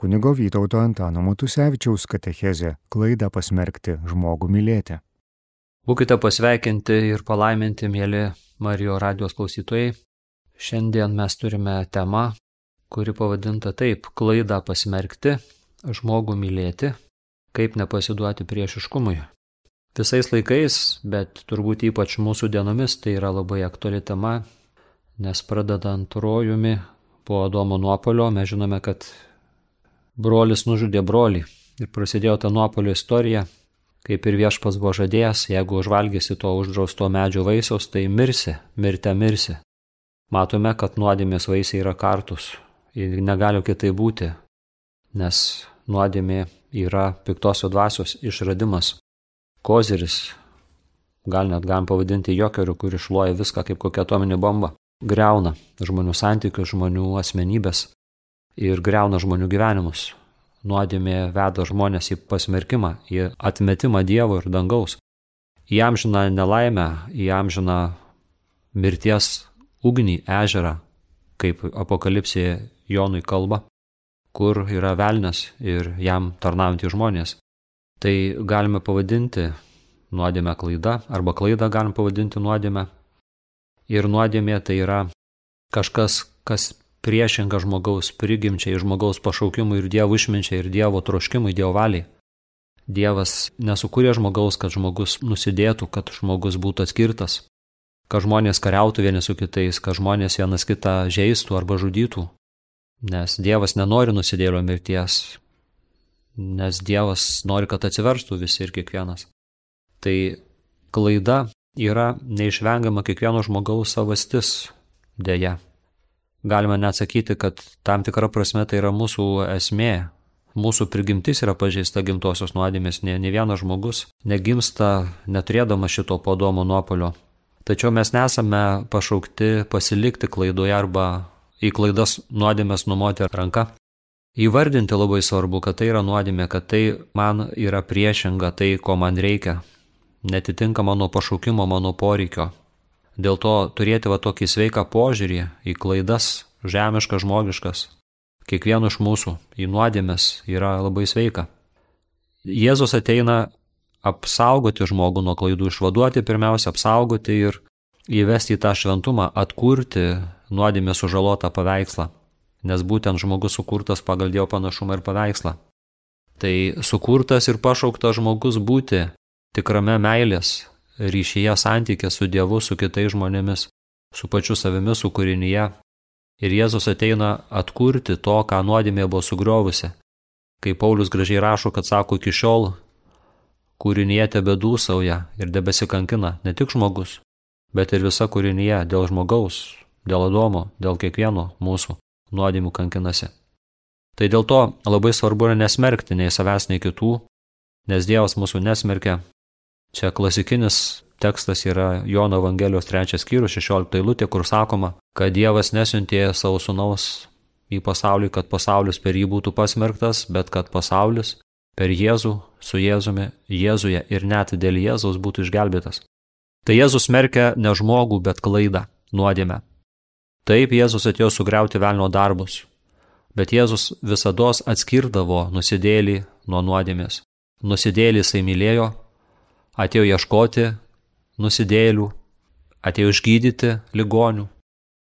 kunigo Vytauto Antano Matusevičiaus katechezė klaidą pasmerkti žmogų mylėti. Būkite pasveikinti ir palaiminti, mėly Marijo radijos klausytojai. Šiandien mes turime temą, kuri pavadinta taip - klaidą pasmerkti, žmogų mylėti, kaip nepasiduoti priešiškumui. Visais laikais, bet turbūt ypač mūsų dienomis tai yra labai aktuali tema, nes pradedant rojumi po Adomo nuopolio mes žinome, kad brolis nužudė brolį. Ir prasidėjo ta nuopolio istorija, kaip ir viešpas buvo žadėjęs, jeigu užvalgysi to uždrausto medžio vaisiaus, tai mirsi, mirte mirsi. Matome, kad nuodėmės vaisiai yra kartus ir negali kitai būti, nes nuodėmė yra piktosio dvasios išradimas. Kozeris, gal net galim pavadinti jokeriu, kuris šluoja viską kaip kokia atominė bomba, greuna žmonių santykius, žmonių asmenybės, ir greuna žmonių gyvenimus. Nuodėmė veda žmonės į pasmerkimą, į atmetimą Dievo ir dangaus, į amžiną nelaimę, į amžiną mirties ugnį, ežerą, kaip apokalipsėje Jonui kalba, kur yra velnas ir jam tarnaujantys žmonės. Tai galime pavadinti nuodėmę klaida, arba klaidą galim pavadinti nuodėmę. Ir nuodėmė tai yra kažkas, kas priešinga žmogaus prigimčiai, žmogaus pašaukimui ir Dievo išminčiai ir Dievo troškimui, Dievo valiai. Dievas nesukūrė žmogaus, kad žmogus nusidėtų, kad žmogus būtų atskirtas, kad žmonės kariautų vieni su kitais, kad žmonės vienas kitą žaistų arba žudytų, nes Dievas nenori nusidėlio mirties, nes Dievas nori, kad atsiverstų visi ir kiekvienas. Tai klaida yra neišvengiama kiekvieno žmogaus savastis dėja. Galima net sakyti, kad tam tikra prasme tai yra mūsų esmė. Mūsų prigimtis yra pažeista gimtosios nuodėmės, ne, ne vienas žmogus negimsta neturėdama šito podomo nuopolio. Tačiau mes nesame pašaukti pasilikti klaidoje arba į klaidas nuodėmės numoti ranką. Įvardinti labai svarbu, kad tai yra nuodėmė, kad tai man yra priešinga tai, ko man reikia, netitinka mano pašaukimo, mano poreikio, Dėl to turėti va tokį sveiką požiūrį į klaidas, žemiškas, žmogiškas, kiekvienu iš mūsų į nuodėmės yra labai sveika. Jėzus ateina apsaugoti žmogų nuo klaidų, išvaduoti pirmiausia, apsaugoti ir įvesti į tą šventumą, atkurti nuodėmės sužalotą paveikslą, nes būtent žmogus sukurtas pagal Dievo panašumą ir paveikslą. Tai sukurtas ir pašauktas žmogus būti tikrame meilės, ryšyje santykė su Dievu, su kitais žmonėmis, su pačiu savimi, su kūrinyje. Ir Jėzus ateina atkurti to, ką nuodėmė buvo sugriovusi. Kai Paulius gražiai rašo, kad sako iki šiol kūrinyje tebe dūsauja ir debesikankina ne tik žmogus, bet ir visa kūrinyje dėl žmogaus, dėl Adomo, dėl kiekvieno mūsų nuodėmių kankinasi. Tai dėl to labai svarbu yra nesmerkti nei savęs, nei kitų, nes Dievas mūsų nesmerkia, Čia klasikinis tekstas yra Jono Evangelijos 3 skyrius 16 eilutė, kur sakoma, kad Dievas nesiuntė savo sunaus į pasaulį, kad pasaulis per jį būtų pasmerktas, bet kad pasaulis per Jėzų, su Jėzumi, Jėzuje ir net dėl Jėzaus būtų išgelbėtas. Tai Jėzus merkia ne žmogų, bet klaidą, nuodėmę. Taip Jėzus atėjo sugriauti velnio darbus, bet Jėzus visada atskirdavo nusidėlį nuo nuodėmės. Nusidėlį jisai mylėjo, atėjo ieškoti nusidėlių, atėjo išgydyti ligonių,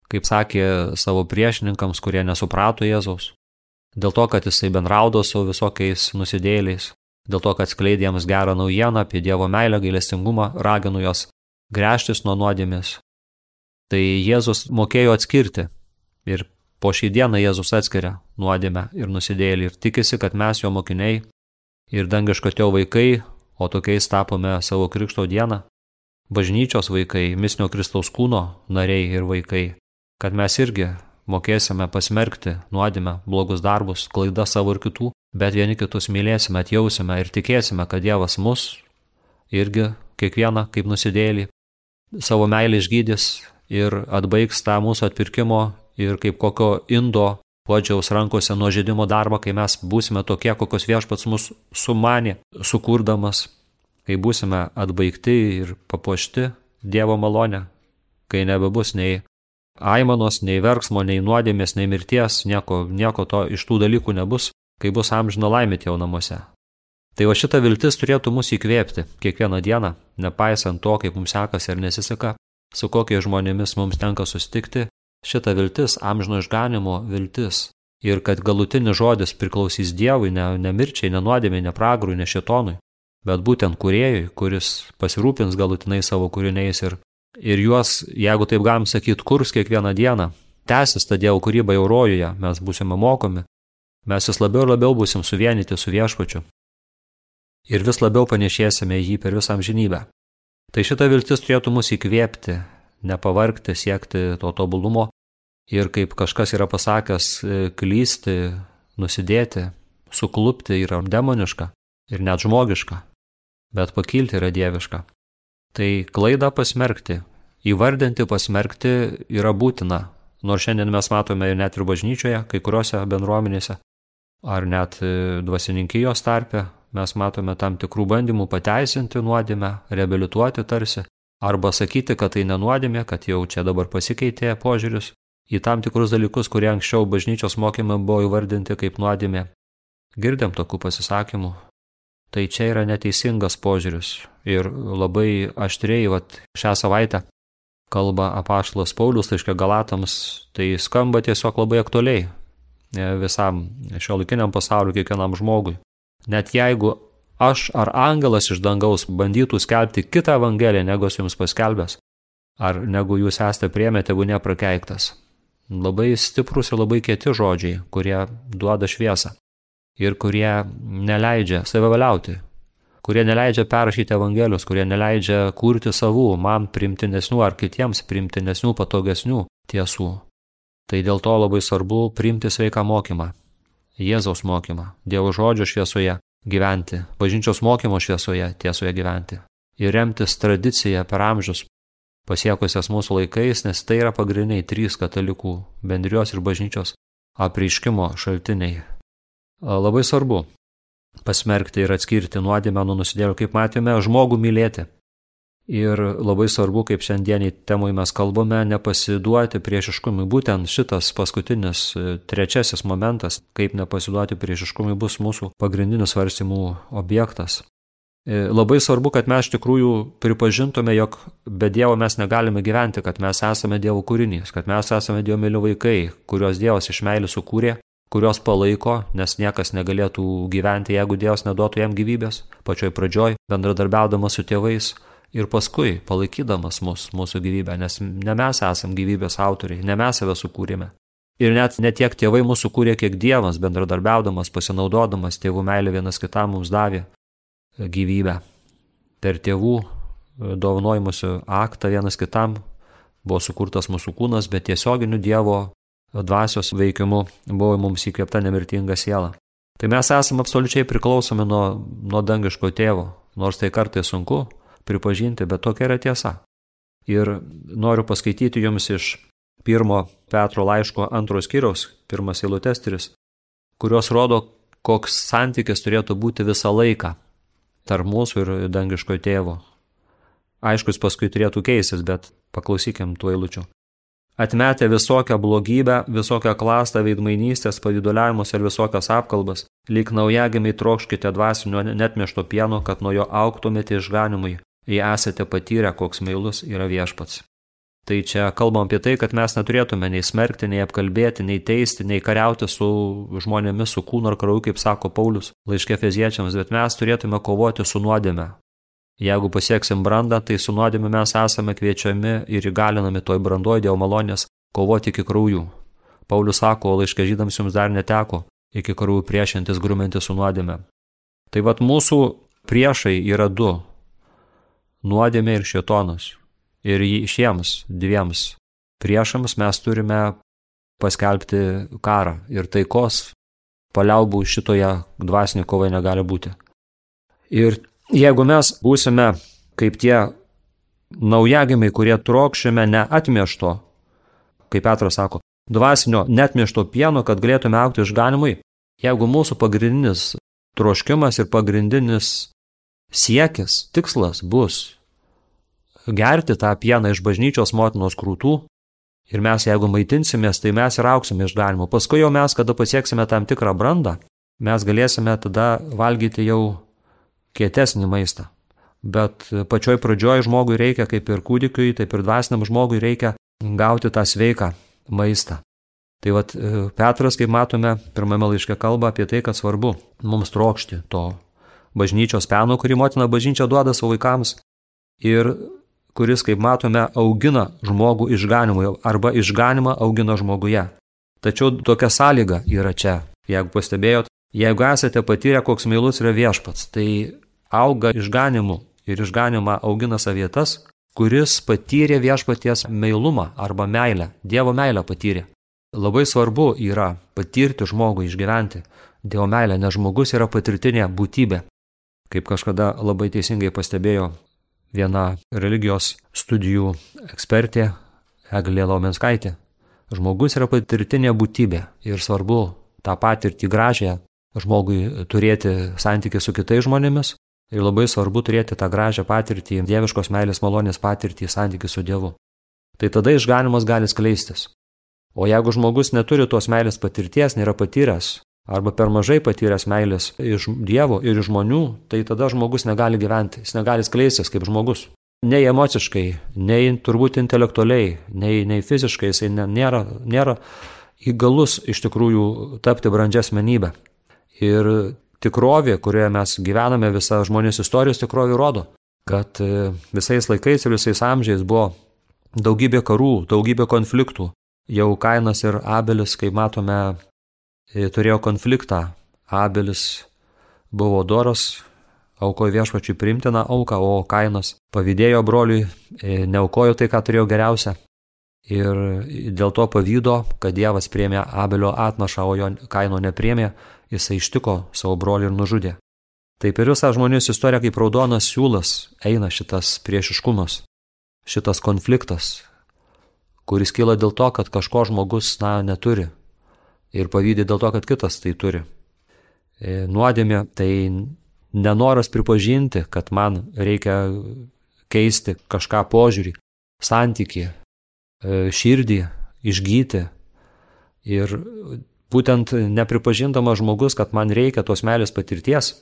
kaip sakė savo priešininkams, kurie nesuprato Jėzaus, dėl to, kad jisai bendraudo su visokiais nusidėliais, dėl to, kad skleidė jiems gerą naujieną apie Dievo meilę, gailestingumą, ragino juos gręžtis nuo nuodėmės. Tai Jėzus mokėjo atskirti ir po šį dieną Jėzus atskiria nuodėmę ir nusidėlį ir tikisi, kad mes jo mokiniai ir dangiško tėvo vaikai o tokiais tapome savo Krikšto dieną, bažnyčios vaikai, misnio Kristaus kūno nariai ir vaikai, kad mes irgi mokėsime pasmerkti nuodėmę, blogus darbus, klaidas savo ir kitų, bet vieni kitus mylėsime, atjausime ir tikėsime, kad Dievas mus irgi kiekvieną kaip nusidėlį savo meilį išgydys ir atbaigs tą mūsų atpirkimo ir kaip kokio indo puodžiaus rankose nuo žaidimo darbo, kai mes būsime tokie, kokios viešpats mus sumanė, sukurdamas, kai būsime atbaigti ir papuošti Dievo malonę, kai nebebus nei aimanos, nei verksmo, nei nuodėmės, nei mirties, nieko, nieko to iš tų dalykų nebus, kai bus amžino laimė tėvo namuose. Tai va šita viltis turėtų mus įkvėpti kiekvieną dieną, nepaisant to, kaip mums sekasi ar nesiseka, su kokiais žmonėmis mums tenka sustikti, šita viltis, amžino išganimo viltis. Ir kad galutinis žodis priklausys Dievui, ne, ne mirčiai, ne nuodėmiai, ne pragrui, ne šetonui, bet būtent kuriejui, kuris pasirūpins galutinai savo kūriniais ir, ir juos, jeigu taip galim sakyti, kurs kiekvieną dieną, tęsis ta Dievo kūryba jau rojuje, mes būsime mokomi, mes vis labiau ir labiau būsim suvienyti su viešpačiu ir vis labiau panešėsime jį per visą amžinybę. Tai šita viltis turėtų mus įkvėpti, nepavargti, siekti to tobulumo ir kaip kažkas yra pasakęs, klysti, nusidėti, suklupti yra demoniška ir net žmogiška, bet pakilti yra dieviška. Tai klaidą pasmerkti, įvardinti pasmerkti yra būtina, nors šiandien mes matome net ir bažnyčioje, kai kuriuose bendruomenėse, ar net e, dvasininkijos tarpe, mes matome tam tikrų bandymų pateisinti nuodėmę, reabilituoti tarsi, arba sakyti, kad tai nenuodėmė, kad jau čia dabar pasikeitė požiūris į tam tikrus dalykus, kurie anksčiau bažnyčios mokymai buvo įvardinti kaip nuodėmė. Girdėm tokių pasisakymų. Tai čia yra neteisingas požiūris ir labai aštriai vat, šią savaitę kalba apaštalas Paulius, tai iškia Galatams, tai skamba tiesiog labai aktualiai e, visam šio laikiniam pasauliu, kiekvienam žmogui. Net jeigu aš ar angelas iš dangaus bandytų skelbti kitą evangeliją, negu esu jums paskelbęs, ar negu jūs esate priemė, tegu neprakeiktas. Labai stiprus ir labai kieti žodžiai, kurie duoda šviesą ir kurie neleidžia savivaliauti, kurie neleidžia perrašyti evangelijos, kurie neleidžia kurti savų, man primtinesnių ar kitiems primtinesnių, patogesnių tiesų. Tai dėl to labai svarbu priimti sveiką mokymą, Jėzaus mokymą, Dievo žodžio šviesoje gyventi, bažnyčios mokymo šviesoje tiesoje gyventi ir remtis tradiciją per amžius pasiekusias mūsų laikais, nes tai yra pagrindiniai trys katalikų bendrijos ir bažnyčios apreiškimo šaltiniai. Labai svarbu pasmerkti ir atskirti nuodėmę nuo nusidėlių, kaip matėme, žmogų mylėti, Ir labai svarbu, kaip šiandieniai temui mes kalbame, nepasiduoti priešiškumui. Būtent šitas paskutinis, e, trečiasis momentas, kaip nepasiduoti priešiškumui, bus mūsų pagrindinis svarstymų objektas. E, labai svarbu, kad mes iš tikrųjų pripažintume, jog be Dievo mes negalime gyventi, kad mes esame Dievo kūrinys, kad mes esame Dievo myli vaikai, kuriuos Dievas iš meilės sukūrė, kurios palaiko, nes niekas negalėtų gyventi, jeigu Dievas neduotų jam gyvybės, pačioj pradžioj, bendradarbiaudamas su tėvais ir paskui palaikydamas mus, mūsų gyvybę, nes ne mes esam gyvybės autoriai, ne mes save sukūrėme. Ir net ne tiek tėvai mūsų kūrė, kiek Dievas, bendradarbiaudamas, pasinaudodamas tėvų meilę vienas kitam mums davė gyvybę. Per tėvų dovanojimusių aktą vienas kitam buvo sukurtas mūsų kūnas, bet tiesioginiu Dievo dvasios veikimu buvo mums įkvėpta nemirtinga siela. Tai mes esame absoliučiai priklausomi nuo, nuo dangiško tėvo, nors tai kartai sunku, pripažinti, bet tokia yra tiesa. Ir noriu paskaityti jums iš pirmo Petro laiško antros skyriaus, pirmas eilutes tris, kurios rodo, koks santykis turėtų būti visą laiką tarp mūsų ir dangiško tėvo. Aiškus paskui turėtų keistis, bet paklausykim tų eilučių. Atmetę visokią blogybę, visokią klastą, veidmainystės, pavyduliavimus ir visokias apkalbas, lyg naujagimiai trokškite dvasinio netmešto pieno, kad nuo jo auktumėte išganimui, jei esate patyrę, koks meilus yra viešpats. Tai čia kalbam apie tai, kad mes neturėtume nei smerkti, nei apkalbėti, nei teisti, nei kariauti su žmonėmis, su kūnu ar krauju, kaip sako Paulius laiškė feziečiams, bet mes turėtume kovoti su nuodėme. Jeigu pasieksim brandą, tai su nuodėme mes esame kviečiami ir įgalinami toj brandoj dėl malonės kovoti iki kraujų. Paulius sako, laiškė žydams jums dar neteko iki kraujų priešintis grūminti su nuodėme. Tai vad mūsų priešai yra du nuodėmė ir šetonas. Ir šiems dviems priešams mes turime paskelbti karą ir taikos paliaubų šitoje dvasinė kovai negali būti. Ir jeigu mes būsime kaip tie naujagimiai, kurie trokšime neatmiešto, kaip Petras sako, dvasinio netmiešto pieno, kad galėtume aukti išganimui, jeigu mūsų pagrindinis troškimas ir pagrindinis siekis, tikslas bus gerti tą pieną iš bažnyčios motinos krūtų ir mes jeigu maitinsimės, tai mes ir auksime iš galimo. Paskui jau mes, kada pasieksime tam tikrą brandą, mes galėsime tada valgyti jau kietesnį maistą. Bet pačioj pradžioj žmogui reikia, kaip ir kūdikiui, taip ir dvasiniam žmogui reikia gauti tą sveiką maistą. Tai vad Petras, kaip matome, pirmame laiške kalba apie tai, kad svarbu mums trokšti to bažnyčios peno, kurį motina bažnyčia duoda savo vaikams ir kuris, kaip matome, augina žmogų išganimui arba išganimą augina žmoguje. Tačiau tokia sąlyga yra čia. Jeigu pastebėjot, jeigu esate patyrę, koks meilus yra viešpats, tai auga išganimu ir išganimą augina savietas, kuris patyrė viešpaties meilumą arba meilę, Dievo meilę patyrė. Labai svarbu yra patirti žmogų, išgyventi Dievo meilę, nes žmogus yra patirtinė būtybė. Kaip kažkada labai teisingai pastebėjo viena religijos studijų ekspertė Eglė Laumenskaitė. Žmogus yra patirtinė būtybė ir svarbu tą patirtį gražią žmogui turėti santykių su kitais žmonėmis ir labai svarbu turėti tą gražią patirtį, dieviškos meilės malonės patirtį, santykių su Dievu. Tai tada išganimas gali skleistis. O jeigu žmogus neturi tos meilės patirties, nėra patyręs, arba per mažai patyręs meilės iš Dievo ir iš žmonių, tai tada žmogus negali gyventi, jis negali skleistis kaip žmogus. Nei emociškai, nei turbūt intelektualiai, nei, nei fiziškai jisai nėra, nėra įgalus iš tikrųjų tapti brandžią asmenybę. Ir tikrovė, kurioje mes gyvename, visa žmonės istorijos tikrovė rodo, kad e, visais laikais ir visais amžiais buvo daugybė karų, daugybė konfliktų. Jau Kainas ir Abelis, kaip matome, turėjo konfliktą. Abelis buvo doras, aukojo viešpačiui primtiną auką, o Kainas pavydėjo broliui, e, neaukojo tai, ką turėjo geriausia. Ir dėl to pavydo, kad Dievas priemė Abelio atnašą, o jo Kaino nepriemė, jisai ištiko savo brolį ir nužudė. Taip ir visa žmonijos istorija kaip raudonas siūlas eina šitas priešiškumas, šitas konfliktas, kuris kyla dėl to, kad kažko žmogus, na, neturi, ir pavydė dėl to, kad kitas tai turi. E, nuodėmė tai nenoras pripažinti, kad man reikia keisti kažką požiūrį, santykį, e, širdį, išgyti. Ir būtent nepripažindamas žmogus, kad man reikia tos meilės patirties,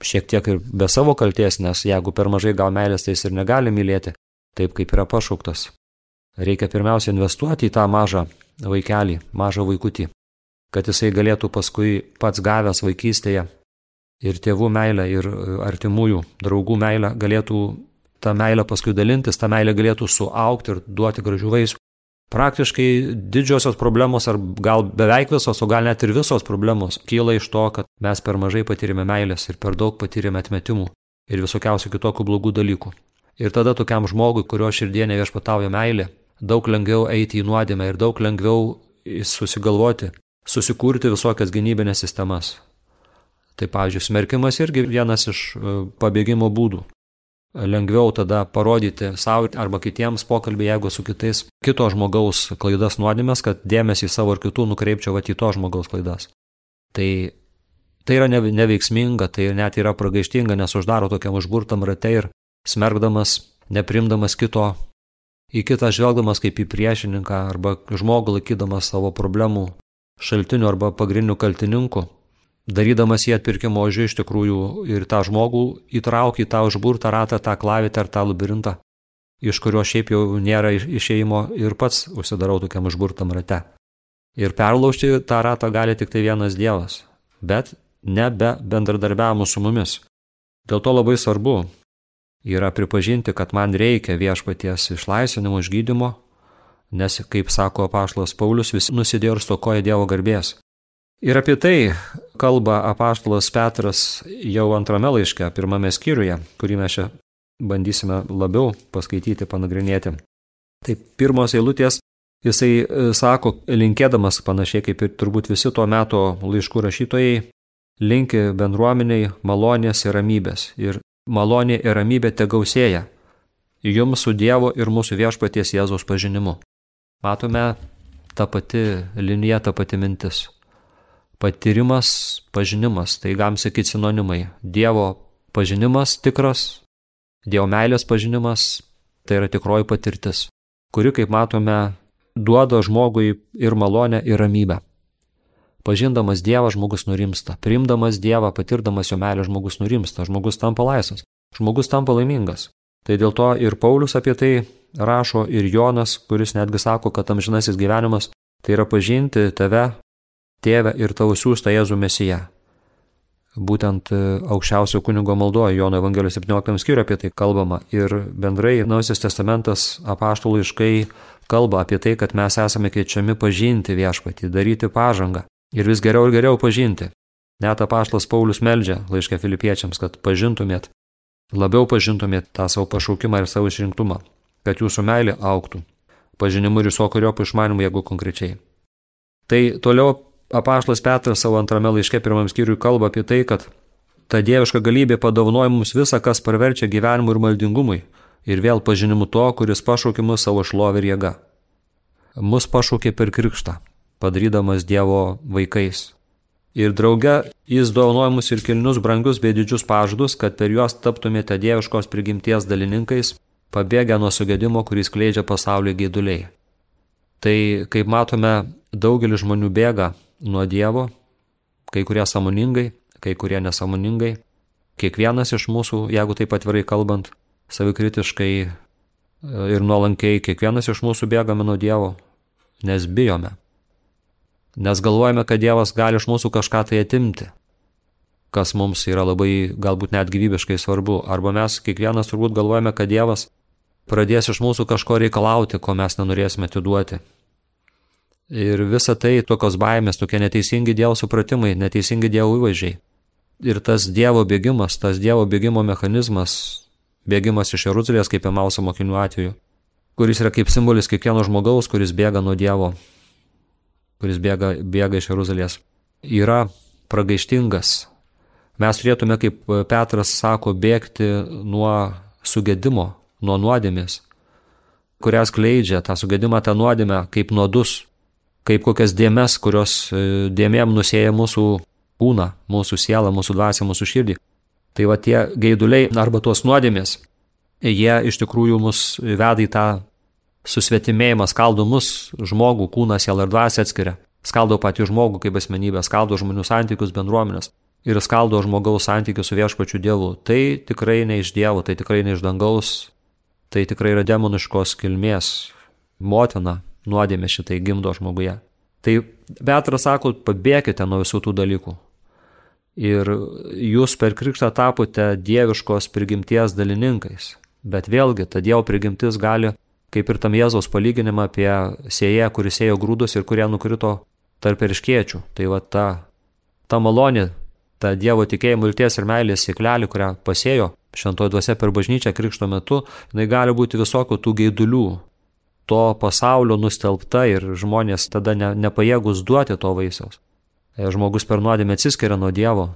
šiek tiek ir be savo kalties, nes jeigu per mažai gal meilės, tai jis ir negali mylėti, taip kaip yra pašauktas. Reikia pirmiausia investuoti į tą mažą vaikelį, mažą vaikutį kad jisai galėtų paskui pats gavęs vaikystėje ir tėvų meilę, ir artimųjų, draugų meilę, galėtų tą meilę paskui dalintis, tą meilę galėtų suaukti ir duoti gražių vaisių. Praktiškai didžiosios problemos, ar gal beveik visos, o gal net ir visos problemos, kyla iš to, kad mes per mažai patyrėme meilės ir per daug patyrėme atmetimų ir visokiausių kitokių blogų dalykų. Ir tada tokiam žmogui, kurio širdienė viešpatauja meilė, daug lengviau eiti į nuodėmę ir daug lengviau susigalvoti susikurti visokias gynybinės sistemas. Tai, pavyzdžiui, smerkimas irgi vienas iš e, pabėgimo būdų. Lengviau tada parodyti savo arba kitiems pokalbį, jeigu su kitais kito žmogaus klaidas nuodėmės, kad dėmesį savo ir kitų nukreipčiau va į to žmogaus klaidas. Tai, tai yra neveiksminga, tai net yra pragaištinga, nes uždaro tokiam užburtam rate ir smergdamas, neprimdamas kito, į kitą žvelgdamas kaip į priešininką arba žmogų laikydamas savo problemų šaltiniu arba pagrindiniu kaltininku, darydamas jį atpirkimo ožiu iš tikrųjų ir tą žmogų įtraukti į tą užburtą ratą, tą klavitę ar tą labirintą, iš kurio šiaip jau nėra išeimo ir pats užsidarau tokiam užburtam rate. Ir perlaužti tą ratą gali tik tai vienas Dievas, bet ne be bendradarbiavimo su mumis. Dėl to labai svarbu yra pripažinti, kad man reikia viešpaties išlaisvinimo, išgydymo, nes, kaip sako apaštalas Paulius, visi nusidėjo ir stokoja Dievo garbės. Ir apie tai kalba apaštalas Petras jau antrame laiške, pirmame skyriuje, kurį mes čia bandysime labiau paskaityti, panagrinėti. Tai pirmos eilutės jisai e, sako, linkėdamas panašiai kaip ir turbūt visi tuo metu laiškų rašytojai, linki bendruomeniai malonės ir ramybės. Ir malonė ir ramybė te gausėja jums su Dievo ir mūsų viešpaties Jėzaus pažinimu. Matome ta pati linija, ta pati mintis. Patyrimas, pažinimas, tai galim sakyti sinonimai. Dievo pažinimas tikras, Dievo meilės pažinimas, tai yra tikroji patirtis, kuri, kaip matome, duoda žmogui ir malonę, ir ramybę. Pažindamas Dievą žmogus nurimsta, priimdamas Dievą, patirdamas jo meilę žmogus nurimsta, žmogus tampa laisvas, žmogus tampa laimingas. Tai dėl to ir Paulius apie tai rašo, ir Jonas, kuris netgi sako, kad amžinasis gyvenimas tai yra pažinti tave, tėvę ir tavo siūstą Jėzų Mesiją. Būtent e, aukščiausio kunigo maldoje Jono Evangelijos 17 skyriuje apie tai kalbama ir bendrai Naujasis testamentas apaštalų laiškai kalba apie tai, kad mes esame kviečiami pažinti viešpatį, daryti pažangą ir vis geriau ir geriau pažinti. Net apaštalas Paulius meldžia laiškė filipiečiams, kad pažintumėt, labiau pažintumėt tą savo pašaukimą ir savo išrinktumą, kad jūsų meilė auktų, pažinimu ir visokiojo išmanimu, jeigu konkrečiai. Tai toliau apaštas Petras savo antrame laiške pirmam skyriui kalba apie tai, kad ta dieviška galybė padovanoja mums visą, kas praverčia gyvenimui ir maldingumui ir vėl pažinimu to, kuris pašaukė mus savo šlovę ir jėga. Mus pašaukė per krikštą, padarydamas Dievo vaikais. Ir drauge jis dovanoja mus ir kilnius brangius bei didžius pažadus, kad per juos taptumėte dieviškos prigimties dalininkais, pabėgę nuo sugėdimo, kuris kleidžia pasaulio gėduliai. Tai, kaip matome, daugelis žmonių bėga nuo Dievo, kai kurie samoningai, kai kurie nesamoningai. Kiekvienas iš mūsų, jeigu taip atvirai kalbant, savikritiškai e, ir nuolankiai, kiekvienas iš mūsų bėgame nuo Dievo, nes bijome. Nes galvojame, kad Dievas gali iš mūsų kažką tai atimti, kas mums yra labai galbūt net gyvybiškai svarbu. Arba mes kiekvienas turbūt galvojame, kad Dievas pradės iš mūsų kažko reikalauti, ko mes nenorėsime atiduoti. Ir visa tai tokios baimės, tokie neteisingi Dievo supratimai, neteisingi Dievo įvaizdžiai. Ir tas Dievo bėgimas, tas Dievo bėgimo mechanizmas, bėgimas iš Jeruzalės kaip Emauso mokinių atveju, kuris yra kaip simbolis kiekvieno žmogaus, kuris bėga nuo Dievo, kuris bėga, bėga iš Jeruzalės, yra pragaištingas. Mes turėtume, kaip Petras sako, bėgti nuo sugėdimo, nuo nuodėmės, kurias kleidžia tą sugėdimą, tą nuodėmę kaip nuodus, kaip kokias dėmes, kurios e, dėmėm nusėja mūsų kūną, mūsų sielą, mūsų dvasę, mūsų širdį. Tai va tie gaiduliai arba tos nuodėmės, jie iš tikrųjų mus veda į tą susvetimėjimą, skaldo mus, žmogų, kūną, sielą ir dvasę atskiria. Skaldo patį žmogų kaip asmenybę, skaldo žmonių santykius, bendruomenės ir skaldo žmogaus santykius su viešpačiu Dievu. Tai tikrai ne iš Dievo, tai tikrai ne iš dangaus, tai tikrai yra demoniškos kilmės motina, nuodėmė šitai gimdo žmoguje. Tai Petras sako, pabėkite nuo visų tų dalykų. Ir jūs per krikštą tapote dieviškos prigimties dalininkais. Bet vėlgi, ta dievo prigimtis gali, kaip ir tam Jėzaus palyginimą apie sėję, kuris sėjo grūdus ir kurie nukrito tarp erškiečių. Tai va ta, ta malonė, ta dievo tikėjimo, vilties ir meilės sėklelė, kurią pasėjo šventoje dvasia per bažnyčią krikšto metu, jinai gali būti visokių tų gaidulių, to pasaulio nustelbta ir žmonės tada ne, nepajėgus duoti to vaisiaus. E, žmogus per nuodėmę atsiskiria nuo Dievo,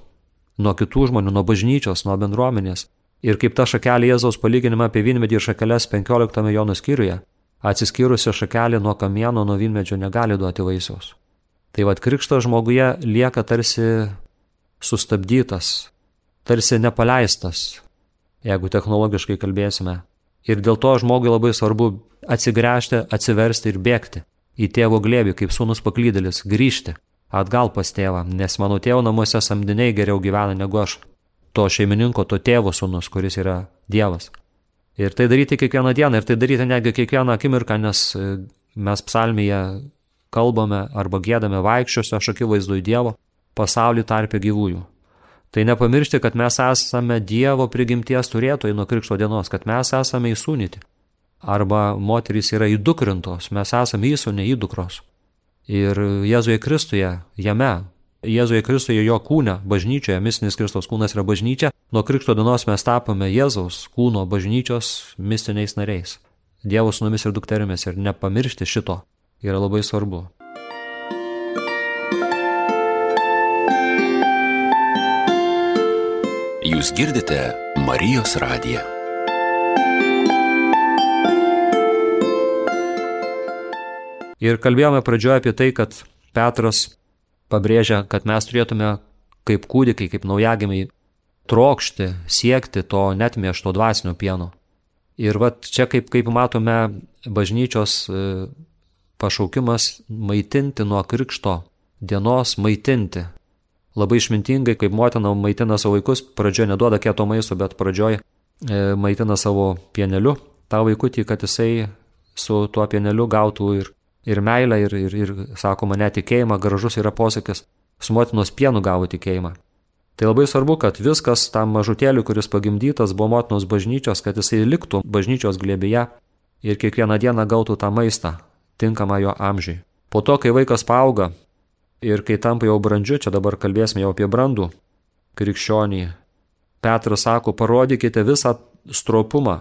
nuo kitų žmonių, nuo bažnyčios, nuo bendruomenės. Ir kaip ta šakelė Jėzaus palyginime apie vynmedį ir šakeles 15 Jono skyriuje, atsiskyrusi šakelė nuo kamieno, nuo vynmedžio negali duoti vaisiaus. Tai vad krikštas žmoguje lieka tarsi sustabdytas, tarsi nepaleistas, jeigu technologiškai kalbėsime. Ir dėl to žmogui labai svarbu atsigręžti, atsiversti ir bėgti į tėvo glėbį, kaip sūnus paklydėlis, grįžti atgal pas tėvą, nes mano tėvo namuose samdiniai geriau gyvena negu aš, to šeimininko, to tėvo sūnus, kuris yra Dievas. Ir tai daryti kiekvieną dieną, ir tai daryti netgi kiekvieną akimirką, nes e, mes psalmėje kalbame arba gėdame vaikščiose, aš akivaizdu į Dievo, pasaulį tarpę gyvųjų. Tai nepamiršti, kad mes esame Dievo prigimties turėtojai nuo krikšto dienos, kad mes esame įsūnyti arba moterys yra įdukrintos, mes esame įsūnė įdukros. Ir Jėzuje Kristuje, jame, Jėzuje Kristuje jo kūne, bažnyčioje, mistinis Kristos kūnas yra bažnyčia, nuo krikšto dienos mes tapome Jėzaus kūno bažnyčios mistiniais nariais. Dievo sūnumis ir dukterimis ir nepamiršti šito yra labai svarbu. Jūs girdite Marijos radiją. Ir kalbėjome pradžioje apie tai, kad Petras pabrėžia, kad mes turėtume kaip kūdikiai, kaip naujagimiai trokšti, siekti to netmiešto dvasinio pieno. Ir va čia kaip, kaip matome bažnyčios e, pašaukimas maitinti nuo krikšto dienos maitinti. Labai išmintingai, kaip motina maitina savo vaikus, pradžioje neduoda kieto maisto, bet pradžioje e, maitina savo pieneliu tą vaikutį, kad jisai su tuo pieneliu gautų ir, ir meilę, ir, ir, ir, sakoma, netikėjimą, gražus yra posakis, su motinos pienu gavo tikėjimą. Tai labai svarbu, kad viskas tam mažutėliu, kuris pagimdytas buvo motinos bažnyčios, kad jisai liktų bažnyčios glėbėje ir kiekvieną dieną gautų tą maistą, tinkamą jo amžiui. Po to, kai vaikas paauga ir kai tampa jau brandžiu, čia dabar kalbėsime jau apie brandų krikščionį, Petras sako, parodykite visą stropumą,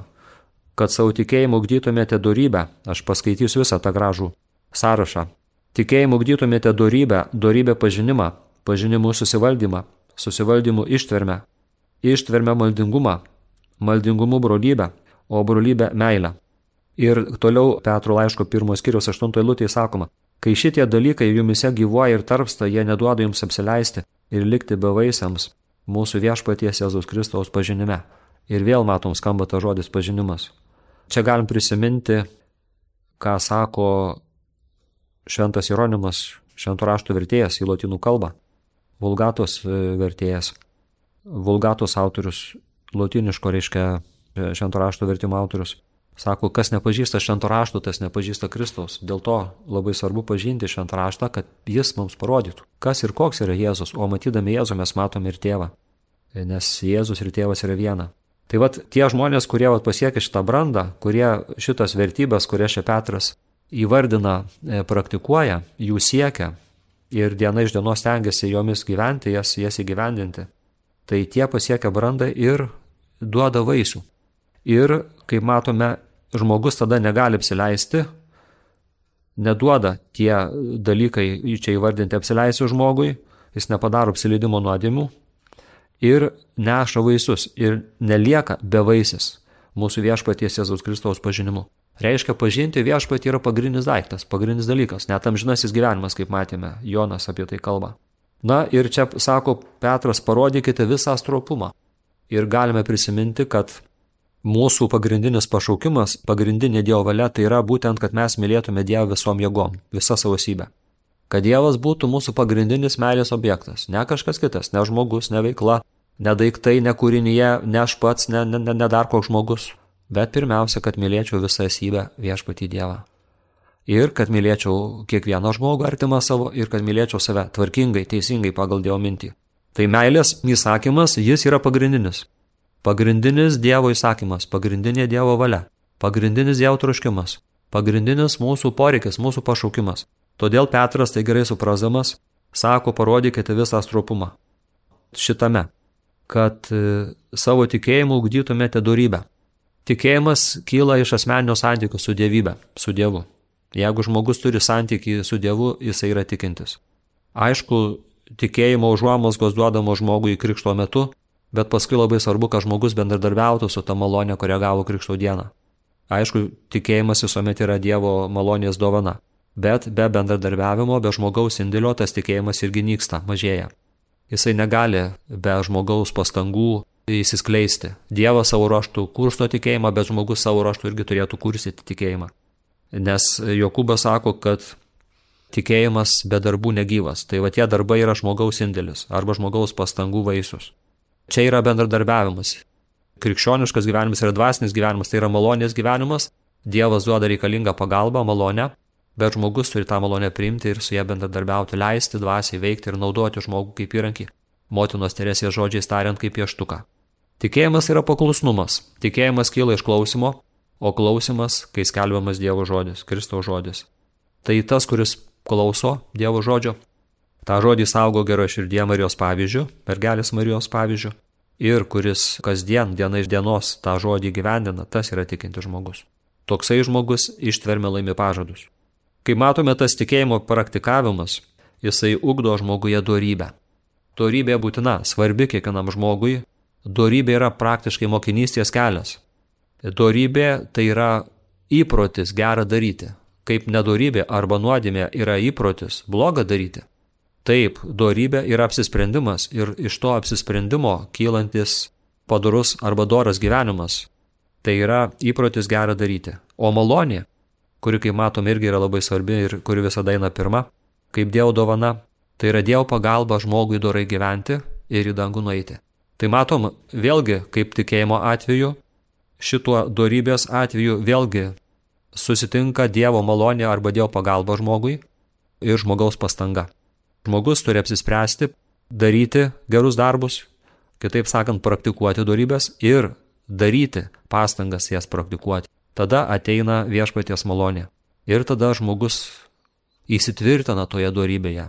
kad savo tikėjimu gdytumėte darybę, aš paskaitysiu visą tą gražų sąrašą. Tikėjimu gdytumėte darybę, darybę pažinimą, pažinimu susivaldymą, susivaldymu ištvermę, ištvermę maldingumą, maldingumu brolybę, o brolybę meilę. Ir toliau Petro laiško pirmos kiriaus aštuntoje lūtėje sakoma, kai šitie dalykai jumise gyvuoja ir tarpsta, jie neduoda jums apsileisti ir likti bevaisiams mūsų viešpaties Jėzaus Kristaus pažinime. Ir vėl matom skamba ta žodis pažinimas. Čia galim prisiminti, ką sako šventas Jeronimas, šventų raštų vertėjas į lotynų kalbą. Vulgatos e, vertėjas, Vulgatos autorius, lotiniško reiškia e, švento rašto vertimo autorius, sako, kas nepažįsta švento rašto, tas nepažįsta Kristaus. Dėl to labai svarbu pažinti šventą raštą, kad jis mums parodytų, kas ir koks yra Jėzus, o matydami Jėzų mes matome ir tėvą, nes Jėzus ir tėvas yra viena. Tai vad tie žmonės, kurie vat, pasiekia šitą brandą, kurie šitas vertybės, kurias čia Petras įvardina, e, praktikuoja, jų siekia, ir diena iš dienos tengiasi jomis gyventi, jas, jas įgyvendinti, tai tie pasiekia brandą ir duoda vaisių. Ir, kaip matome, žmogus tada negali apsileisti, neduoda tie dalykai čia įvardinti apsileisiu žmogui, jis nepadaro apsileidimo nuodėmių ir neša vaisius ir nelieka bevaisis mūsų viešpaties Jėzaus Kristaus pažinimu. Reiškia, pažinti viešpatį yra pagrindinis daiktas, pagrindinis dalykas, net amžinasis gyvenimas, kaip matėme, Jonas apie tai kalba. Na ir čia sako Petras, parodykite visą stropumą. Ir galime prisiminti, kad mūsų pagrindinis pašaukimas, pagrindinė Dievo valia, tai yra būtent, kad mes mylėtume Dievą visom jėgom, visą savo sybę. Kad Dievas būtų mūsų pagrindinis meilės objektas, ne kažkas kitas, ne žmogus, ne veikla, ne daiktai, ne kūrinyje, ne aš pats, ne, ne, ne dar koks žmogus, bet pirmiausia, kad mylėčiau visą esybę viešpatį Dievą. Ir kad mylėčiau kiekvieną žmogų artimą savo ir kad mylėčiau save tvarkingai, teisingai pagal Dievo mintį. Tai meilės įsakymas, jis yra pagrindinis. Pagrindinis Dievo įsakymas, pagrindinė Dievo valia, pagrindinis Dievo troškimas, pagrindinis mūsų poreikis, mūsų pašaukimas. Todėl Petras tai gerai suprasdamas, sako, parodykite visą stropumą. Šitame, kad e, savo tikėjimu ugdytumėte darybę. Tikėjimas kyla iš asmeninio santykių su Dievybe, su Dievu. Jeigu žmogus turi santykių su Dievu, jisai yra tikintis. Aišku, tikėjimo užuomasgos duodamo žmogui krikšto metu, bet paskui labai svarbu, kad žmogus bendradarbiautų su ta malonė, kurią gavo krikšto dieną. Aišku, tikėjimas visuomet yra Dievo malonės dovana, bet be bendradarbiavimo, be žmogaus indėlio tas tikėjimas irgi nyksta, mažėja. Jisai negali be žmogaus pastangų įsiskleisti. Dievas savo ruoštų kursto tikėjimą, bet žmogus savo ruoštų irgi turėtų kursyti tikėjimą. Nes Jokūbas sako, kad tikėjimas be darbų negyvas. Tai va tie darbai yra žmogaus indėlis arba žmogaus pastangų vaisius. Čia yra bendradarbiavimas. Krikščioniškas gyvenimas yra dvasinis gyvenimas, tai yra malonės gyvenimas. Dievas duoda reikalingą pagalbą, malonę, bet žmogus turi tą malonę priimti ir su ją bendradarbiauti, leisti dvasiai veikti ir naudoti žmogų kaip įrankį. Motinos Teresės žodžiais tariant kaip pieštuką. Tikėjimas yra paklusnumas. Tikėjimas kyla iš klausimo, o klausimas, kai skelbiamas Dievo žodis, Kristaus žodis. Tai tas, kuris klauso Dievo žodžio, tą žodį saugo gero širdie Marijos pavyzdžių, mergelės Marijos pavyzdžių, ir kuris kasdien, diena iš dienos tą žodį gyvendina, tas yra tikinti žmogus. Toksai žmogus ištvermė laimi pažadus. Kai matome tas tikėjimo praktikavimas, jisai ugdo žmoguje dorybę. Dorybė būtina, svarbi kiekvienam žmogui, Dorybė yra praktiškai mokinystės kelias. Dorybė tai yra įprotis gerą daryti. Kaip nedorybė arba nuodėmė yra įprotis blogą daryti. Taip, dorybė yra apsisprendimas ir iš to apsisprendimo kylantis padorus arba doras gyvenimas. Tai yra įprotis gerą daryti. O malonė, kuri, kaip matom, irgi yra labai svarbi ir kuri visada eina pirma, kaip Dievo dovana, Tai yra Dievo pagalba žmogui dorai gyventi ir į dangų nueiti. Tai matom, vėlgi, kaip tikėjimo atveju, šituo dorybės atveju vėlgi susitinka Dievo malonė arba Dievo pagalba žmogui ir žmogaus pastanga. Žmogus turi apsispręsti daryti gerus darbus, kitaip sakant, praktikuoti dorybės ir daryti pastangas jas praktikuoti. Tada ateina viešpaties malonė. Ir tada žmogus įsitvirtina toje dorybėje.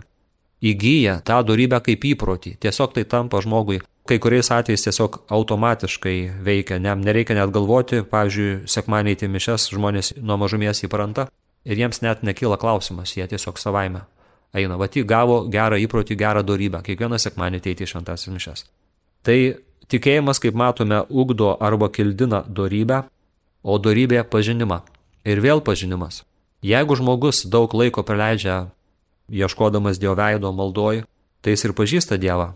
Įgyja tą dorybę kaip įprotį. Tiesiog tai tampa žmogui. Kai kuriais atvejais tiesiog automatiškai veikia. Ne, nereikia net galvoti. Pavyzdžiui, sekmaniai į mišes žmonės nuo mažumies įpranta. Ir jiems net nekyla klausimas. Jie tiesiog savaime eina. Vat jį gavo gerą įprotį, gerą dorybę. Kiekvieną sekmanį ateiti į šventasis mišes. Tai tikėjimas, kaip matome, ugdo arba kildina dorybę, o dorybė pažinimą. Ir vėl pažinimas. Jeigu žmogus daug laiko praleidžia ieškodamas Dievo veido maldoj, tai jis ir pažįsta Dievą.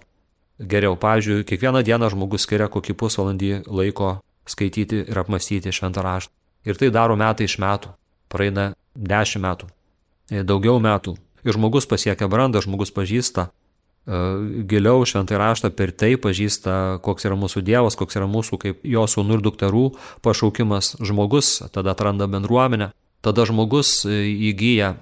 Geriau, pavyzdžiui, kiekvieną dieną žmogus skiria kokį pusvalandį laiko skaityti ir apmastyti šventą raštą. Ir tai daro metai iš metų. Praeina dešimt metų. E, daugiau metų. Ir žmogus pasiekia brandą, žmogus pažįsta e, giliau šventai raštą per tai pažįsta, koks yra mūsų Dievas, koks yra mūsų kaip jo sūnų ir dukterų pašaukimas. Žmogus tada atranda bendruomenę, tada žmogus e, įgyja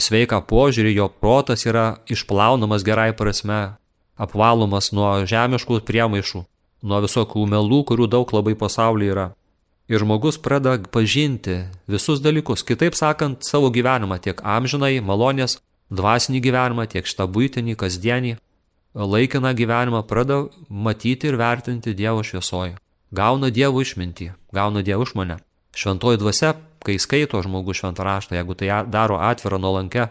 sveiką požiūrį, jo protas yra išplaunamas gerai prasme, apvalomas nuo žemiškų priemaišų, nuo visokių melų, kurių daug labai pasaulyje yra. Ir žmogus pradeda pažinti visus dalykus, kitaip sakant, savo gyvenimą tiek amžinai, malonės, dvasinį gyvenimą, tiek šitą būtinį, kasdienį, laikiną gyvenimą pradeda matyti ir vertinti Dievo šviesoje. Gauna Dievo išmintį, gauna Dievo išmonę. Šventoji dvasia kai skaito žmogus šventą raštą, jeigu tai daro atvirą nuolankę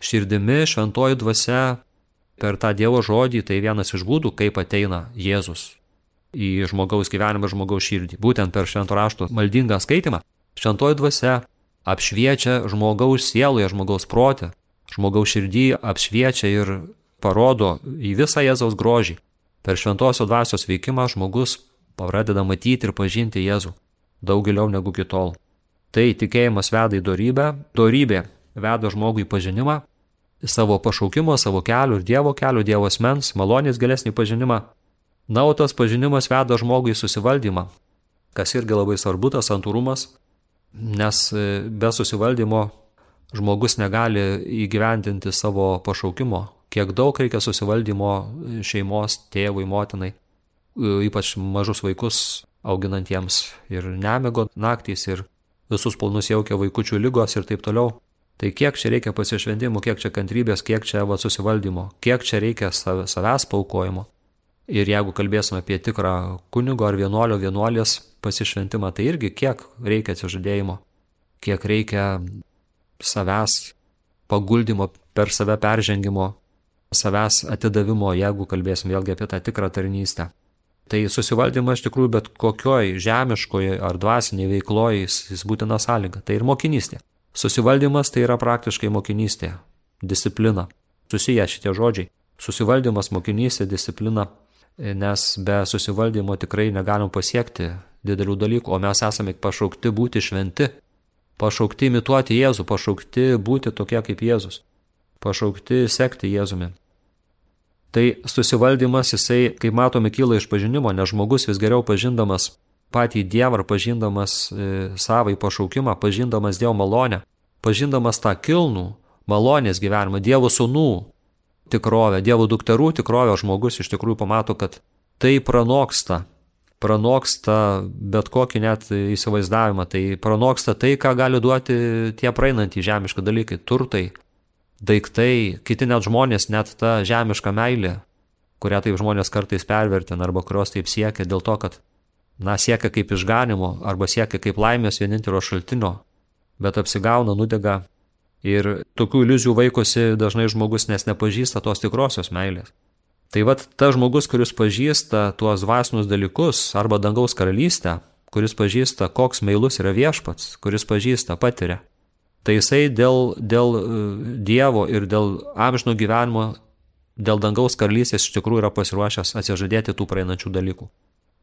širdimi, šventoji dvasia per tą Dievo žodį, tai vienas iš būdų, kaip ateina Jėzus į žmogaus gyvenimą, žmogaus širdį. Būtent per švento rašto maldingą skaitimą šventoji dvasia apšviečia žmogaus sieloje, žmogaus protę, žmogaus širdį apšviečia ir parodo į visą Jėzaus grožį. Per šventosios dvasios veikimą žmogus pradeda matyti ir pažinti Jėzų daug giliau negu kitol. Tai tikėjimas veda į dorybę, dorybė veda žmogų į pažinimą, į savo pašaukimo, savo kelių ir Dievo kelių, Dievo asmens, malonės gilesnį pažinimą. Na, o tas pažinimas veda žmogų į susivaldymą, kas irgi labai svarbu, tas santūrumas, nes e, be susivaldymo žmogus negali įgyvendinti savo pašaukimo. Kiek daug reikia susivaldymo šeimos, tėvui, motinai, ypač mažus vaikus auginantiems ir nemigo naktys ir visus planus jaukia vaikučių lygos ir taip toliau. Tai kiek čia reikia pasišventimų, kiek čia kantrybės, kiek čia va, susivaldymo, kiek čia reikia sav, savęs paukojimo. Ir jeigu kalbėsime apie tikrą kunigo ar vienuolio vienuolės pasišventimą, tai irgi kiek reikia atsižadėjimo, kiek reikia savęs paguldimo, per save peržengimo, savęs atidavimo, jeigu kalbėsim vėlgi apie tą tikrą tarnystę. Tai susivaldymas iš tikrųjų bet kokioj žemiškoje ar dvasinėje veikloje jis, jis būtina sąlyga. Tai ir mokinystė. Susivaldymas tai yra praktiškai mokinystė, disciplina. Susiję šitie žodžiai. Susivaldymas, mokinystė, disciplina, nes be susivaldymo tikrai negalim pasiekti didelių dalykų, o mes esame pašaukti būti šventi, pašaukti imituoti Jėzų, pašaukti būti tokie kaip Jėzus, pašaukti sekti Jėzumi. Tai susivaldymas jisai, kaip matome, kyla iš pažinimo, nes žmogus vis geriau pažindamas patį Dievą ar pažindamas e, savai pašaukimą, pažindamas Dievo malonę, pažindamas tą kilnų malonės gyvenimą, Dievo sūnų tikrovę, Dievo dukterų tikrovę, žmogus iš tikrųjų pamato, kad tai pranoksta, pranoksta bet kokį net įsivaizdavimą, tai pranoksta tai, ką gali duoti tie praeinantys žemiški dalykai, turtai, daiktai, kiti net žmonės, net ta žemiška meilė, kurią taip žmonės kartais pervertina arba kurios taip siekia dėl to, kad, na, siekia kaip išganimo arba siekia kaip laimės vienintelio šaltinio, bet apsigauna, nudega ir tokių iliuzijų vaikosi dažnai žmogus, nes nepažįsta tos tikrosios meilės. Tai vad ta žmogus, kuris pažįsta tuos dvasinius dalykus arba dangaus karalystę, kuris pažįsta, koks meilus yra viešpats, kuris pažįsta, patiria, tai jisai dėl, dėl e, Dievo ir dėl amžino gyvenimo, dėl dangaus karalystės iš tikrųjų yra pasiruošęs atsižadėti tų praeinančių dalykų,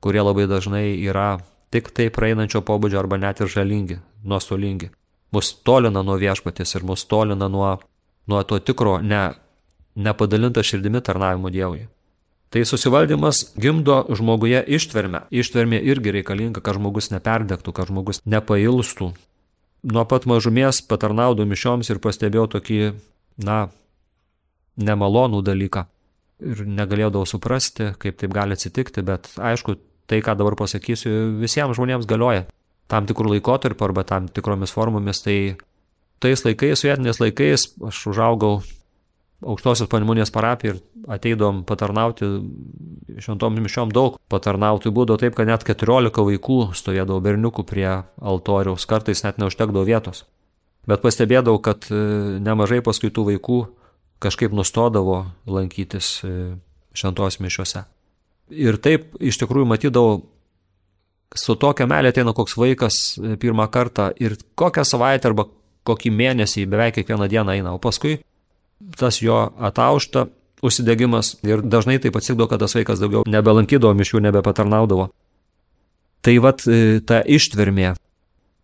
kurie labai dažnai yra tik tai praeinančio pobūdžio arba net ir žalingi, nuostolingi. Mus tolina nuo viešpatės ir mus tolina nuo, nuo to tikro, ne nepadalinta širdimi tarnavimu Dievui. Tai susivaldymas gimdo žmoguje ištvermę. Ištvermė irgi reikalinga, kad žmogus neperdegtų, kad žmogus nepailstų. Nuo pat mažumės patarnaudų mišioms ir pastebėjau tokį, na, nemalonų dalyką. Ir negalėjau suprasti, kaip taip gali atsitikti, bet aišku, tai, ką dabar pasakysiu, visiems žmonėms galioja. Tam tikrų laikotarpių arba tam tikromis formomis, tai tais laikais, sovietiniais laikais, aš užaugau aukštosios panemunės parapiją ir ateidom patarnauti šventom mišiom daug patarnauti būdavo taip, kad net 14 vaikų stovėdavo berniukų prie altoriaus, kartais net neužtekdavo vietos. Bet pastebėdavau, kad e, nemažai paskui tų vaikų kažkaip nustodavo lankytis e, šventos mišiuose. Ir taip iš tikrųjų matydavau, su tokia melė ateina koks vaikas e, pirmą kartą ir kokią savaitę arba kokį mėnesį beveik kiekvieną dieną eina, o paskui tas jo ataušta užsidegimas ir dažnai taip atsikdavo, kad tas vaikas daugiau nebelankydavo mišių, nebepatarnaudavo. Tai vad e, ta ištvermė,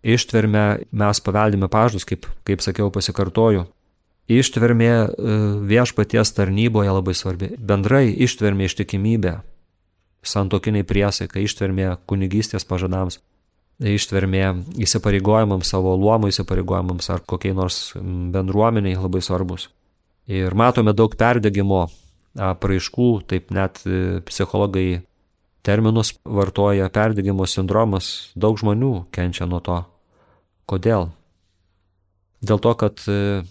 ištvermė mes paveldime pažadus, kaip, kaip sakiau, pasikartoju. Ištvermė e, viešpaties tarnyboje labai svarbi. Bendrai ištvermė ištikimybė, santokiniai priesaikai, ištvermė kunigystės pažadams ištvermė įsipareigojimams, savo luomų įsipareigojimams ar kokiai nors bendruomeniai labai svarbus. Ir matome daug perdegimo apraiškų, taip net e, psichologai terminus vartoja perdegimo sindromas, daug žmonių kenčia nuo to. Kodėl? Dėl to, kad, e,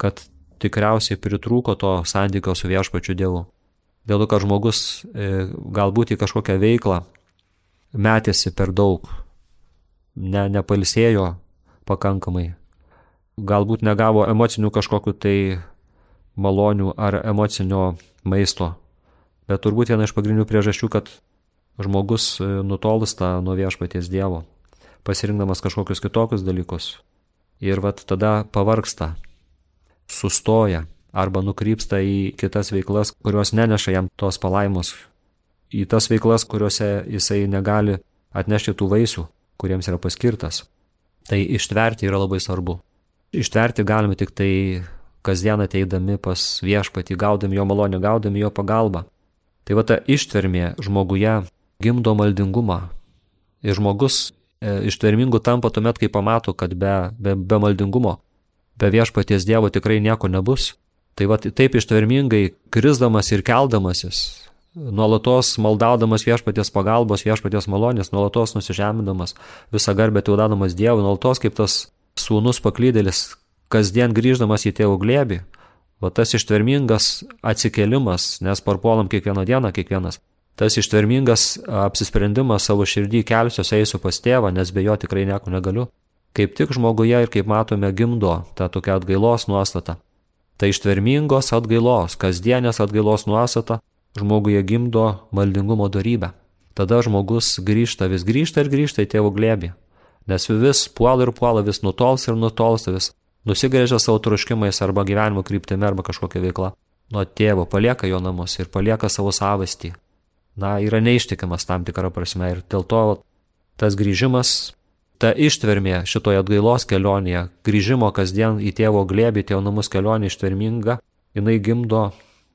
kad tikriausiai pritrūko to santykio su viešpačiu Dievu. Dėl to, kad žmogus e, galbūt į kažkokią veiklą metėsi per daug, ne, nepalsėjo pakankamai. Galbūt negavo emocinių kažkokiu tai malonių ar emocinio maisto. Bet turbūt viena iš pagrindinių priežasčių, kad žmogus e, nutolsta nuo viešpaties Dievo, pasirinkdamas kažkokius kitokius dalykus. Ir vat tada pavarksta, sustoja arba nukrypsta į kitas veiklas, kurios neneša jam tos palaimos, į tas veiklas, kuriuose jisai negali atnešti tų vaisių kuriems yra paskirtas. Tai ištverti yra labai svarbu. Ištverti galime tik tai kasdien ateidami pas viešpatį, gaudami jo malonę, gaudami jo pagalbą. Tai va ta ištvermė žmoguje gimdo maldingumą. Ir žmogus e, ištvermingu tampa tuomet, kai pamato, kad be, be, be maldingumo, be viešpaties Dievo tikrai nieko nebus. Tai va taip ištvermingai krisdamas ir keldamasis, nuolatos maldaudamas viešpaties pagalbos, viešpaties malonės, nuolatos nusižeminamas, visą garbę teudamas Dievui, nuolatos kaip tas sūnus paklydėlis, kasdien grįždamas į tėvų glėbį, va tas ištvermingas atsikelimas, nes parpuolam kiekvieną dieną kiekvienas, tas ištvermingas apsisprendimas savo širdį kelsiuos eisiu pas tėvą, nes be jo tikrai nieko negaliu, kaip tik žmoguje ir kaip matome gimdo tą tokią atgailos nuostatą. Tai ištvermingos atgailos, kasdienės atgailos nuostata, žmoguje gimdo maldingumo darybę. Tada žmogus grįžta, vis grįžta ir grįžta į tėvų glėbį. Nes vis puola ir puola, vis nutols ir nutolsta, vis nusigrėžia savo troškimais arba gyvenimo kryptimi arba kažkokia veikla. Nuo tėvo palieka jo namus ir palieka savo savastį. Na, yra neištikimas tam tikrą prasme ir dėl to tas grįžimas, ta ištvermė šitoje atgailos kelionėje, grįžimo kasdien į tėvo glėbį, tėvo namus kelionė ištverminga, jinai gimdo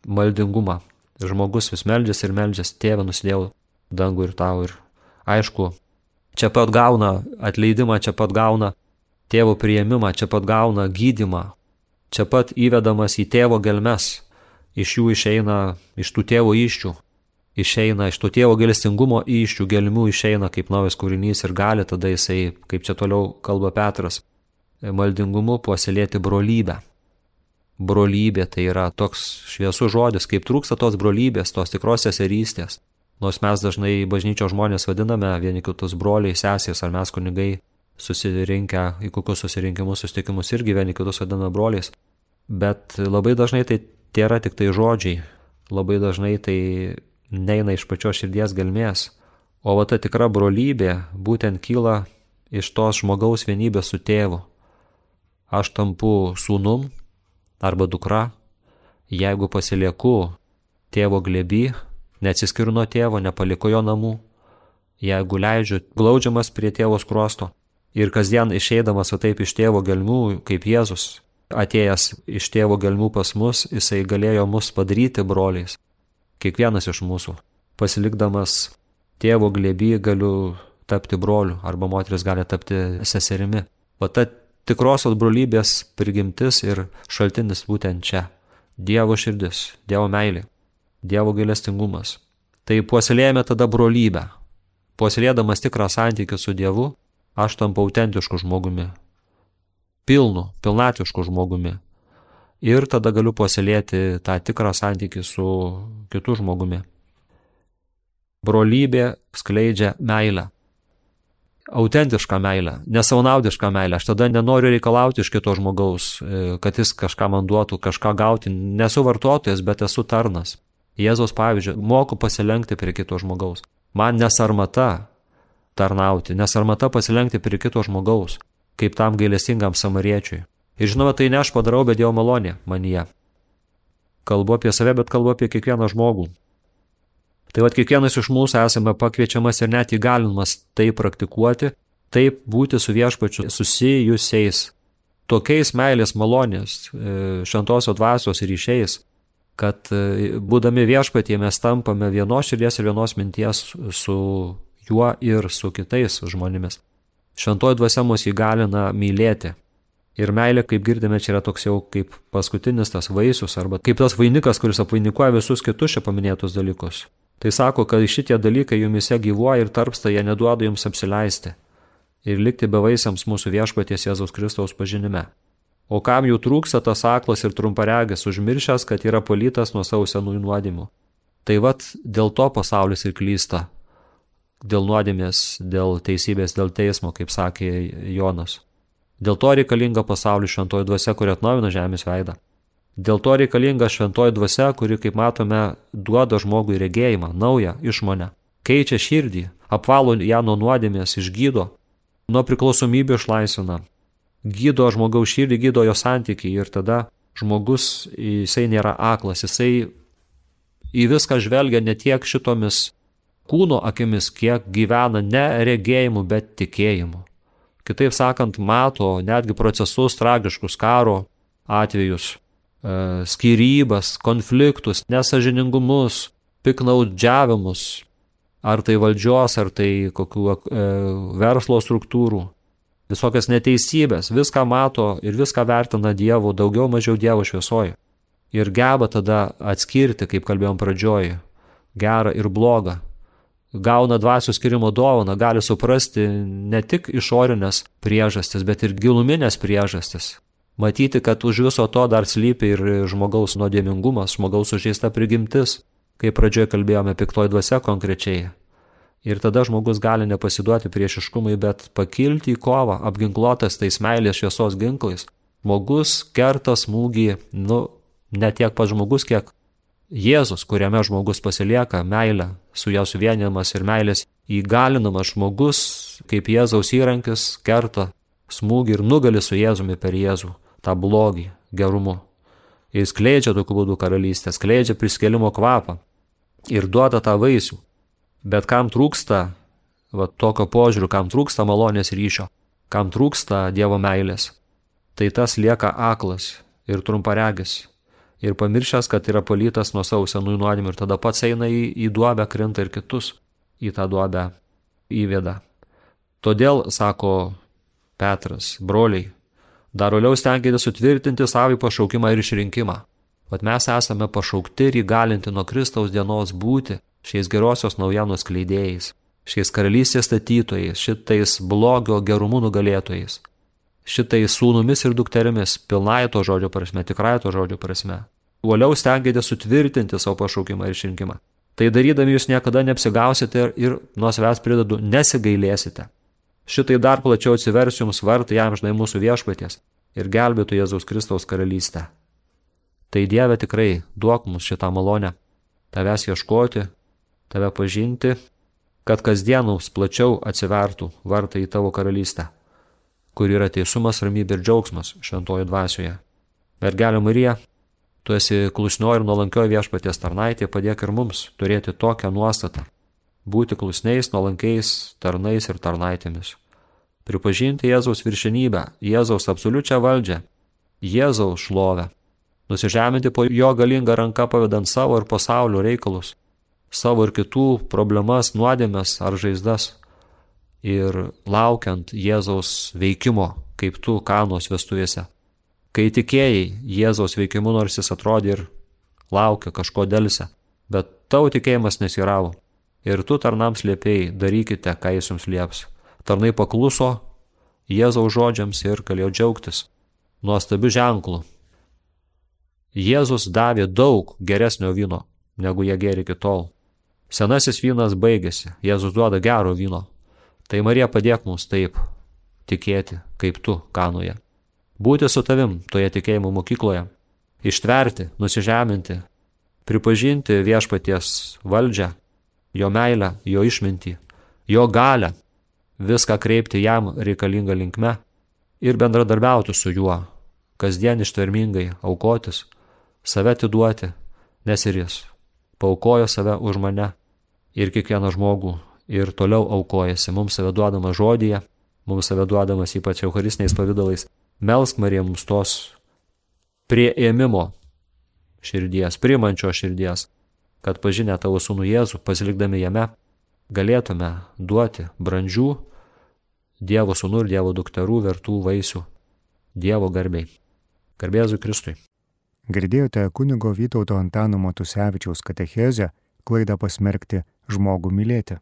maldingumą, žmogus vis meldžiasi ir meldžiasi, tėvę nusidėjau dangų ir tau. Ir aišku, čia pat gauna atleidimą, čia pat gauna tėvo prieimimą, čia pat gauna gydimą, čia pat įvedamas į tėvo gelmes, iš jų išeina, iš tų tėvo iščių, išeina, iš to tėvo gelestingumo iščių gelmių išeina kaip naujas kūrinys ir gali tada jisai, kaip čia toliau kalba Petras, maldingumu puoselėti brolybę. Brolybė tai yra toks šviesus žodis, kaip trūksta tos brolybės, tos tikros seserystės. Nors mes dažnai bažnyčio žmonės vadiname vieni kitus broliai, sesės ar mes kunigai susirinkę į kokius susirinkimus, susitikimus irgi vieni kitus vadiname broliais. Bet labai dažnai tai tėra tik tai žodžiai, labai dažnai tai neina iš pačios širdies gelmės. O va ta tikra brolybė būtent kyla iš tos žmogaus vienybės su tėvu. Aš tampu sūnum, arba dukra, jeigu pasilieku tėvo glėby, neatsiskiriu nuo tėvo, nepaliko jo namų, jeigu leidžiu glaudžiamas prie tėvo skruosto ir kasdien išeidamas va taip iš tėvo gelmių, kaip Jėzus, atėjęs iš tėvo gelmių pas mus, jisai galėjo mus padaryti broliais. Kiekvienas iš mūsų. Pasilikdamas tėvo glėby galiu tapti broliu, arba moteris gali tapti seserimi. O ta tikrosios brolybės prigimtis ir šaltinis būtent čia. Dievo širdis, Dievo meilė, Dievo gailestingumas. Tai puoselėjame tada brolybę. Puoselėdamas tikrą santykį su Dievu, aš tampu autentišku žmogumi. Pilnu, pilnatišku žmogumi. Ir tada galiu puoselėti tą tikrą santykį su kitu žmogumi. Brolybė skleidžia meilę autentišką meilę, nesaunaudišką meilę. Aš tada nenoriu reikalauti iš kito žmogaus, e, kad jis kažką man duotų, kažką gauti. Nesu vartotojas, bet esu tarnas. Jėzaus pavyzdžiui, moku pasilenkti prie kito žmogaus. Man nesarmata tarnauti, nesarmata pasilenkti prie kito žmogaus, kaip tam gailestingam samariečiui. Ir žinoma, tai ne aš padarau, bet Dievo malonė manyje. Kalbu apie save, bet kalbu apie kiekvieną žmogų. Tai vad kiekvienas iš mūsų esame pakviečiamas ir net įgalinamas tai praktikuoti, taip būti su viešpačiu susijusiais tokiais meilės malonės, e, šventosios dvasios ryšiais, kad e, būdami viešpatie mes tampame vienos širdies ir vienos minties su juo ir su kitais žmonėmis. Šventoji dvasia mus įgalina mylėti. Ir meilė, kaip girdime, čia yra toks jau kaip paskutinis tas vaisius arba kaip tas vainikas, kuris apvainikuoja visus kitus čia paminėtus dalykus. Tai sako, kad šitie dalykai jumise gyvuoja ir tarpsta, jie neduoda jums apsileisti ir likti bevaisiams mūsų viešpaties Jėzaus Kristaus pažinime. O kam jų trūksta tas aklas ir trumparegis, užmiršęs, kad yra palytas nuo savo senųjų nuodimų. Tai vad dėl to pasaulis ir klysta. Dėl nuodėmės, dėl teisybės, dėl teismo, kaip sakė Jonas. Dėl to reikalinga pasaulio šventoji dvasia, kuri atnaujina žemės veidą. Dėl to reikalinga šventoji dvasia, kuri, kaip matome, duoda žmogui regėjimą, naują išmonę, keičia širdį, apvalo ją nuo nuodėmės, išgydo, nuo priklausomybių išlaisvina, gydo žmogaus širdį, gydo jo santykiai ir tada žmogus, jisai nėra aklas, jisai į viską žvelgia ne tiek šitomis kūno akimis, kiek gyvena ne regėjimu, bet tikėjimu. Kitaip sakant, mato netgi procesus tragiškus karo atvejus, E, skirybas, konfliktus, nesažiningumus, piknaudžiavimus, ar tai valdžios, ar tai kokių e, verslo struktūrų, visokias neteisybės, viską mato ir viską vertina Dievo, daugiau mažiau Dievo šviesoje. Ir geba tada atskirti, kaip kalbėjom pradžioj, gerą ir blogą. Gauna dvasių skirimo dovaną, gali suprasti ne tik išorinės priežastis, bet ir giluminės priežastis, Matyti, kad už viso to dar slypi ir žmogaus nuodėmingumas, žmogaus sužeista prigimtis, kaip pradžioje kalbėjome piktoj dvasia konkrečiai. Ir tada žmogus gali nepasiduoti priešiškumui, bet pakilti į kovą, apginklotas tais meilės šviesos ginklais. Žmogus kerta smūgį, nu, ne tiek pats žmogus, kiek Jėzus, kuriame žmogus pasilieka, meilė, su ją suvienimas ir meilės įgalinamas žmogus, kaip Jėzaus įrankis, kerta smūgį ir nugali su Jėzumi per Jėzų tą blogį gerumu. Jis skleidžia tokiu būdu karalystę, skleidžia priskelimo kvapą ir duoda tą vaisių. Bet kam trūksta va, tokio požiūrių, kam trūksta malonės ryšio, kam trūksta Dievo meilės, tai tas lieka aklas ir trumparegis ir pamiršęs, kad yra palytas nuo savo senųjų nuodėmių ir tada pats eina į, į duobę, krinta ir kitus į tą duobę įveda. Todėl, sako Petras, broliai, Dar toliau stengiatės sutvirtinti savo pašaukimą ir išrinkimą. Vat mes esame pašaukti ir įgalinti nuo Kristaus dienos būti šiais gerosios naujienos kleidėjais, šiais karalystės statytojais, šitais blogio gerumu nugalėtojais, šitais sūnumis ir dukterimis, pilnai to žodžio prasme, tikrai to žodžio prasme. Uoliau stengiatės sutvirtinti savo pašaukimą ir išrinkimą. Tai darydami jūs niekada neapsigausite ir, nuo savęs pridedu nesigailėsite. Šitai dar plačiau atsivers jums vartai jam žinai mūsų viešpaties ir gelbėtų Jėzaus Kristaus karalystę. Tai Dieve tikrai duok mums šitą malonę, tavęs ieškoti, tave pažinti, kad kasdienus plačiau atsivertų vartai į tavo karalystę, kur yra teisumas, ramybė ir džiaugsmas šventojo dvasioje. Mergelė Marija, tu esi klusnioji ir nuolankioji viešpaties tarnaitė, padėk ir mums turėti tokią nuostatą būti klusniais, nuolankiais tarnais ir tarnaitėmis. Pripažinti Jėzaus viršenybę, Jėzaus absoliučią valdžią Jėzaus šlovę, nusižeminti po jo galingą ranką pavedant savo ir pasaulio reikalus, savo ir kitų problemas, nuodėmės ar žaizdas ir laukiant Jėzaus veikimo, kaip tu kanos vestuvėse. Kai tikėjai Jėzaus veikimu, nors jis atrodė ir laukia kažko dėlse, bet tavo tikėjimas nesiravo. Ir tu tarnams liepėjai, darykite, ką jis jums lieps. Tarnai pakluso Jėzaus žodžiams ir galėjo džiaugtis. Nuostabių ženklų. Jėzus davė daug geresnio vyno, negu jie gėrė iki tol. Senasis vynas baigėsi, Jėzus duoda gero vyno. Tai Marija padėk mums taip tikėti, kaip tu kanoje. Būti su tavim toje tikėjimo mokykloje. Ištverti, nusižeminti, pripažinti viešpaties valdžią, jo meilę, jo išmintį, jo galę, viską kreipti jam reikalingą linkme ir bendradarbiauti su juo, kasdien ištvermingai aukotis, save atiduoti, nes ir jis paukojo save už mane ir kiekvieną žmogų ir toliau aukojasi mums save duodama žodyje, mums save duodamas ypač eucharistiniais pavydalais. Melsk Marija mums tos prieėmimo širdies, primančio širdies, kad pažinę tavo sūnų Jėzų, pasilikdami jame, galėtume duoti brandžių Dievo sūnų ir Dievo dukterų vertų vaisių Dievo garbiai. Garbėzui Kristui. Girdėjote kunigo Vytauto Antano Matusevičiaus katechezę klaidą pasmerkti žmogų mylėti.